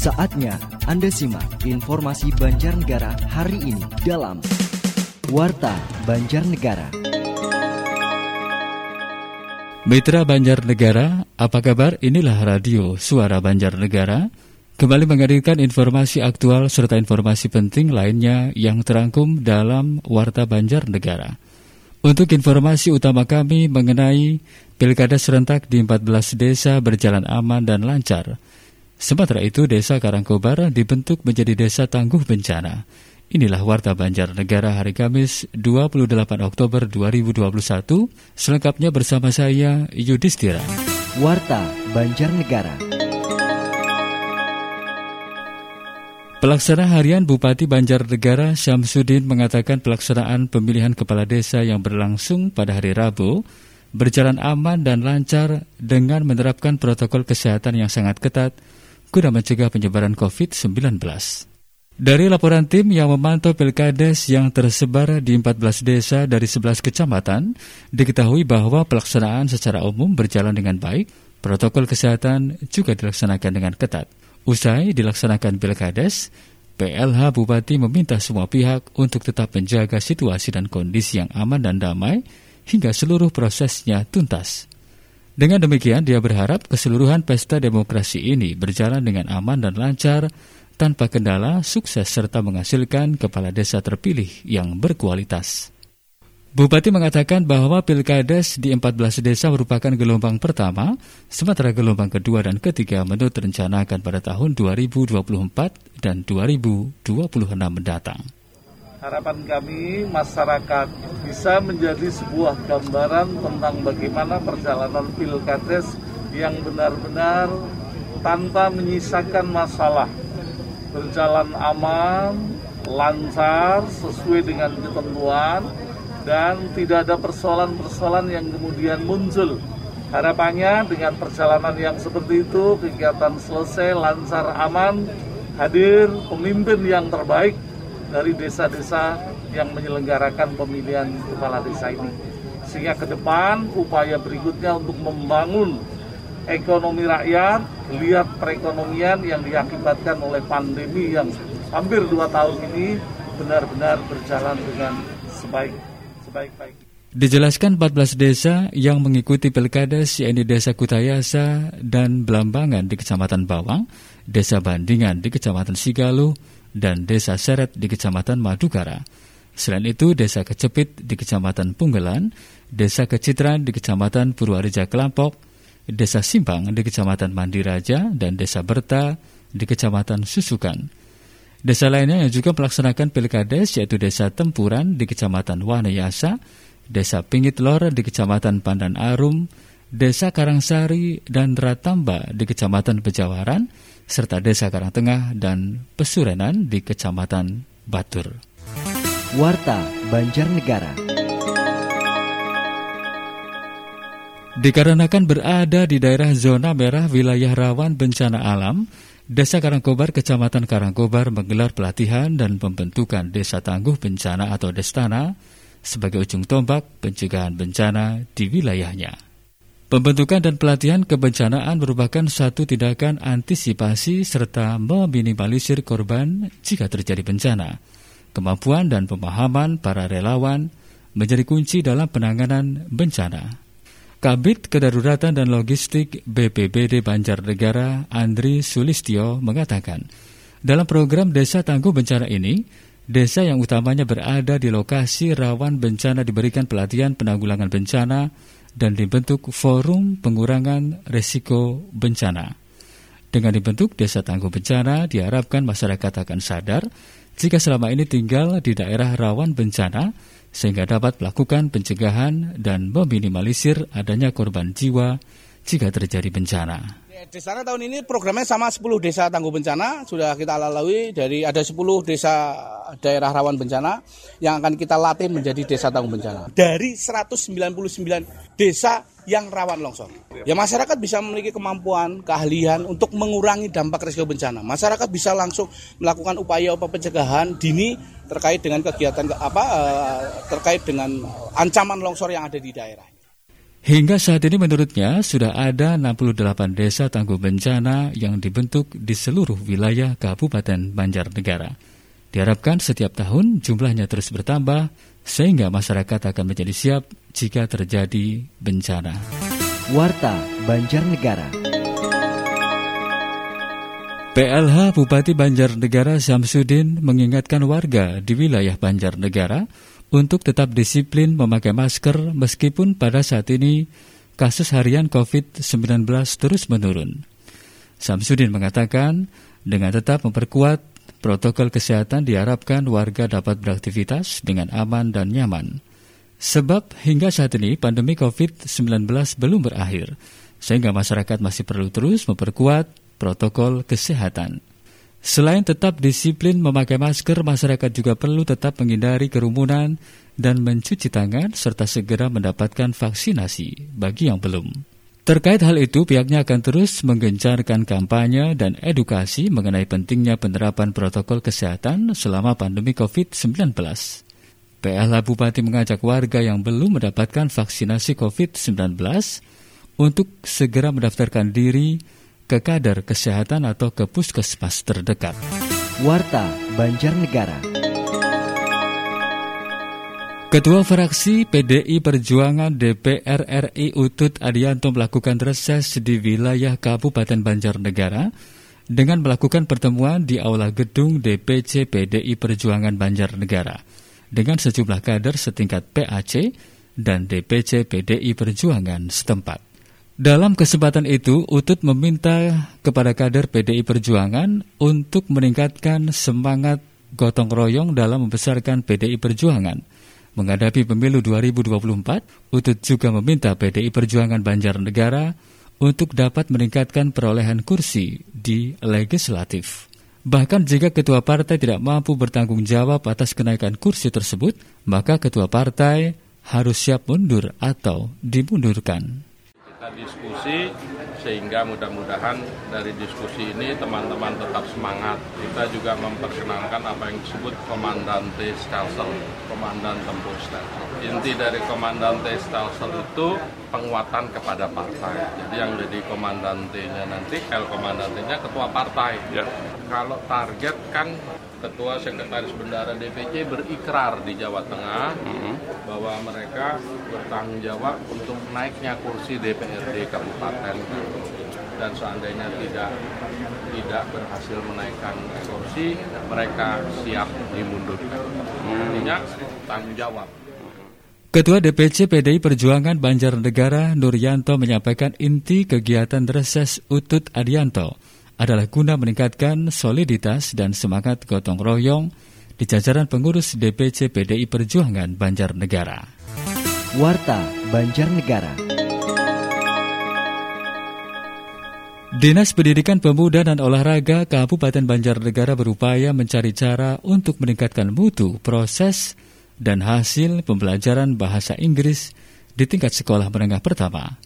Saatnya Anda simak informasi Banjarnegara hari ini dalam Warta Banjarnegara. Mitra Banjarnegara, apa kabar? Inilah radio Suara Banjarnegara. Kembali menghadirkan informasi aktual serta informasi penting lainnya yang terangkum dalam Warta Banjarnegara. Untuk informasi utama kami mengenai Pilkada serentak di 14 desa berjalan aman dan lancar. Sementara itu, Desa Karangkobar dibentuk menjadi Desa Tangguh Bencana. Inilah Warta Banjarnegara hari Kamis 28 Oktober 2021. Selengkapnya bersama saya Yudhistira. Warta Banjarnegara. Pelaksana harian Bupati Banjarnegara Syamsuddin mengatakan pelaksanaan pemilihan kepala desa yang berlangsung pada hari Rabu berjalan aman dan lancar dengan menerapkan protokol kesehatan yang sangat ketat guna mencegah penyebaran COVID-19. Dari laporan tim yang memantau pilkades yang tersebar di 14 desa dari 11 kecamatan, diketahui bahwa pelaksanaan secara umum berjalan dengan baik, protokol kesehatan juga dilaksanakan dengan ketat. Usai dilaksanakan pilkades, PLH Bupati meminta semua pihak untuk tetap menjaga situasi dan kondisi yang aman dan damai hingga seluruh prosesnya tuntas. Dengan demikian, dia berharap keseluruhan pesta demokrasi ini berjalan dengan aman dan lancar, tanpa kendala, sukses serta menghasilkan kepala desa terpilih yang berkualitas. Bupati mengatakan bahwa pilkades di 14 desa merupakan gelombang pertama, sementara gelombang kedua dan ketiga menurut rencanakan pada tahun 2024 dan 2026 mendatang. Harapan kami masyarakat bisa menjadi sebuah gambaran tentang bagaimana perjalanan pilkades yang benar-benar tanpa menyisakan masalah. Berjalan aman, lancar, sesuai dengan ketentuan, dan tidak ada persoalan-persoalan yang kemudian muncul. Harapannya dengan perjalanan yang seperti itu, kegiatan selesai, lancar, aman, hadir pemimpin yang terbaik dari desa-desa yang menyelenggarakan pemilihan kepala desa ini. Sehingga ke depan upaya berikutnya untuk membangun ekonomi rakyat, lihat perekonomian yang diakibatkan oleh pandemi yang hampir dua tahun ini benar-benar berjalan dengan sebaik sebaik-baik. Dijelaskan 14 desa yang mengikuti pilkades yaitu Desa Kutayasa dan Belambangan di Kecamatan Bawang, Desa Bandingan di Kecamatan Sigaluh, dan Desa Seret di Kecamatan Madukara. Selain itu, Desa Kecepit di Kecamatan Punggelan, Desa Kecitran di Kecamatan Purwareja Kelampok, Desa Simpang di Kecamatan Mandiraja, dan Desa Berta di Kecamatan Susukan. Desa lainnya yang juga melaksanakan pilkades yaitu Desa Tempuran di Kecamatan Wanayasa, Desa Pingitlor di Kecamatan Pandan Arum, Desa Karangsari dan Ratamba di Kecamatan Pejawaran, serta Desa Karangtengah dan Pesurenan di Kecamatan Batur. Warta Banjarnegara Dikarenakan berada di daerah zona merah wilayah rawan bencana alam, Desa Karangkobar, Kecamatan Karangkobar menggelar pelatihan dan pembentukan Desa Tangguh Bencana atau Destana sebagai ujung tombak pencegahan bencana di wilayahnya. Pembentukan dan pelatihan kebencanaan merupakan satu tindakan antisipasi serta meminimalisir korban jika terjadi bencana. Kemampuan dan pemahaman para relawan menjadi kunci dalam penanganan bencana. Kabit Kedaruratan dan Logistik BPBD Banjarnegara Andri Sulistio mengatakan, dalam program Desa Tangguh Bencana ini, desa yang utamanya berada di lokasi rawan bencana diberikan pelatihan penanggulangan bencana dan dibentuk Forum Pengurangan Resiko Bencana. Dengan dibentuk Desa Tangguh Bencana, diharapkan masyarakat akan sadar jika selama ini tinggal di daerah rawan bencana, sehingga dapat melakukan pencegahan dan meminimalisir adanya korban jiwa jika terjadi bencana. Desana tahun ini programnya sama 10 desa tangguh bencana sudah kita lalui dari ada 10 desa daerah rawan bencana yang akan kita latih menjadi desa tangguh bencana. Dari 199 desa yang rawan longsor. Ya masyarakat bisa memiliki kemampuan, keahlian untuk mengurangi dampak risiko bencana. Masyarakat bisa langsung melakukan upaya-upaya pencegahan dini terkait dengan kegiatan apa eh, terkait dengan ancaman longsor yang ada di daerah. Hingga saat ini menurutnya sudah ada 68 desa tangguh bencana yang dibentuk di seluruh wilayah Kabupaten Banjarnegara. Diharapkan setiap tahun jumlahnya terus bertambah sehingga masyarakat akan menjadi siap jika terjadi bencana. Warta Banjarnegara. PLH Bupati Banjarnegara Samsudin mengingatkan warga di wilayah Banjarnegara untuk tetap disiplin memakai masker meskipun pada saat ini kasus harian COVID-19 terus menurun. Samsudin mengatakan dengan tetap memperkuat protokol kesehatan diharapkan warga dapat beraktivitas dengan aman dan nyaman. Sebab hingga saat ini pandemi COVID-19 belum berakhir, sehingga masyarakat masih perlu terus memperkuat protokol kesehatan. Selain tetap disiplin memakai masker, masyarakat juga perlu tetap menghindari kerumunan dan mencuci tangan serta segera mendapatkan vaksinasi bagi yang belum. Terkait hal itu, pihaknya akan terus menggencarkan kampanye dan edukasi mengenai pentingnya penerapan protokol kesehatan selama pandemi COVID-19. PLH Bupati mengajak warga yang belum mendapatkan vaksinasi COVID-19 untuk segera mendaftarkan diri ke kader kesehatan atau ke puskesmas terdekat. Warta Banjarnegara. Ketua fraksi PDI Perjuangan DPR RI Utut Adianto melakukan reses di wilayah Kabupaten Banjarnegara dengan melakukan pertemuan di Aula Gedung DPC PDI Perjuangan Banjarnegara dengan sejumlah kader setingkat PAC dan DPC PDI Perjuangan setempat. Dalam kesempatan itu, Utut meminta kepada kader PDI Perjuangan untuk meningkatkan semangat gotong royong dalam membesarkan PDI Perjuangan. Menghadapi pemilu 2024, Utut juga meminta PDI Perjuangan Banjarnegara untuk dapat meningkatkan perolehan kursi di legislatif. Bahkan jika ketua partai tidak mampu bertanggung jawab atas kenaikan kursi tersebut, maka ketua partai harus siap mundur atau dimundurkan diskusi sehingga mudah-mudahan dari diskusi ini teman-teman tetap semangat. Kita juga memperkenalkan apa yang disebut komandante Stelsel, komandan tempur Stelsel. Inti dari komandante Stelsel itu penguatan kepada partai. Jadi yang jadi komandantenya nanti, L komandantenya ketua partai. Ya. Kalau target kan Ketua Sekretaris Bendara DPC berikrar di Jawa Tengah mm-hmm. bahwa mereka bertanggung jawab untuk naiknya kursi DPRD kabupaten dan seandainya tidak tidak berhasil menaikkan kursi mereka siap dimundurkan. Mm. Artinya tanggung jawab. Ketua DPC PDI Perjuangan Banjarnegara Nuryanto menyampaikan inti kegiatan reses Utut Adianto adalah guna meningkatkan soliditas dan semangat gotong royong di jajaran pengurus DPC PDI Perjuangan Banjarnegara. Warta Banjarnegara. Dinas Pendidikan Pemuda dan Olahraga Kabupaten Banjarnegara berupaya mencari cara untuk meningkatkan mutu, proses, dan hasil pembelajaran bahasa Inggris di tingkat sekolah menengah pertama.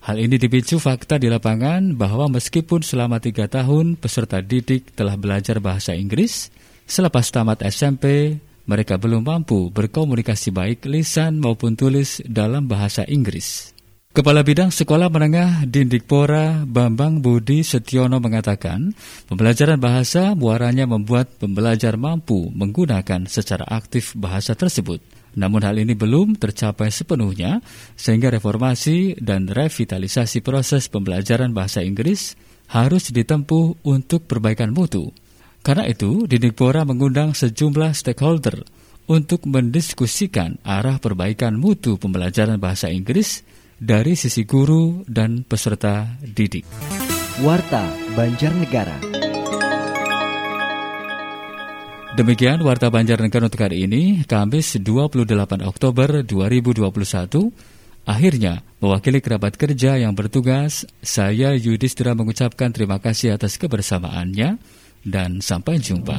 Hal ini dipicu fakta di lapangan bahwa meskipun selama tiga tahun peserta didik telah belajar bahasa Inggris, selepas tamat SMP, mereka belum mampu berkomunikasi baik lisan maupun tulis dalam bahasa Inggris. Kepala Bidang Sekolah Menengah Dindikpora Bambang Budi Setiono mengatakan, pembelajaran bahasa muaranya membuat pembelajar mampu menggunakan secara aktif bahasa tersebut. Namun hal ini belum tercapai sepenuhnya, sehingga reformasi dan revitalisasi proses pembelajaran bahasa Inggris harus ditempuh untuk perbaikan mutu. Karena itu, Didikpora mengundang sejumlah stakeholder untuk mendiskusikan arah perbaikan mutu pembelajaran bahasa Inggris dari sisi guru dan peserta didik. Warta Banjarnegara. Demikian Warta Banjarnegara untuk hari ini, Kamis 28 Oktober 2021. Akhirnya, mewakili kerabat kerja yang bertugas, saya Yudhistira mengucapkan terima kasih atas kebersamaannya dan sampai jumpa.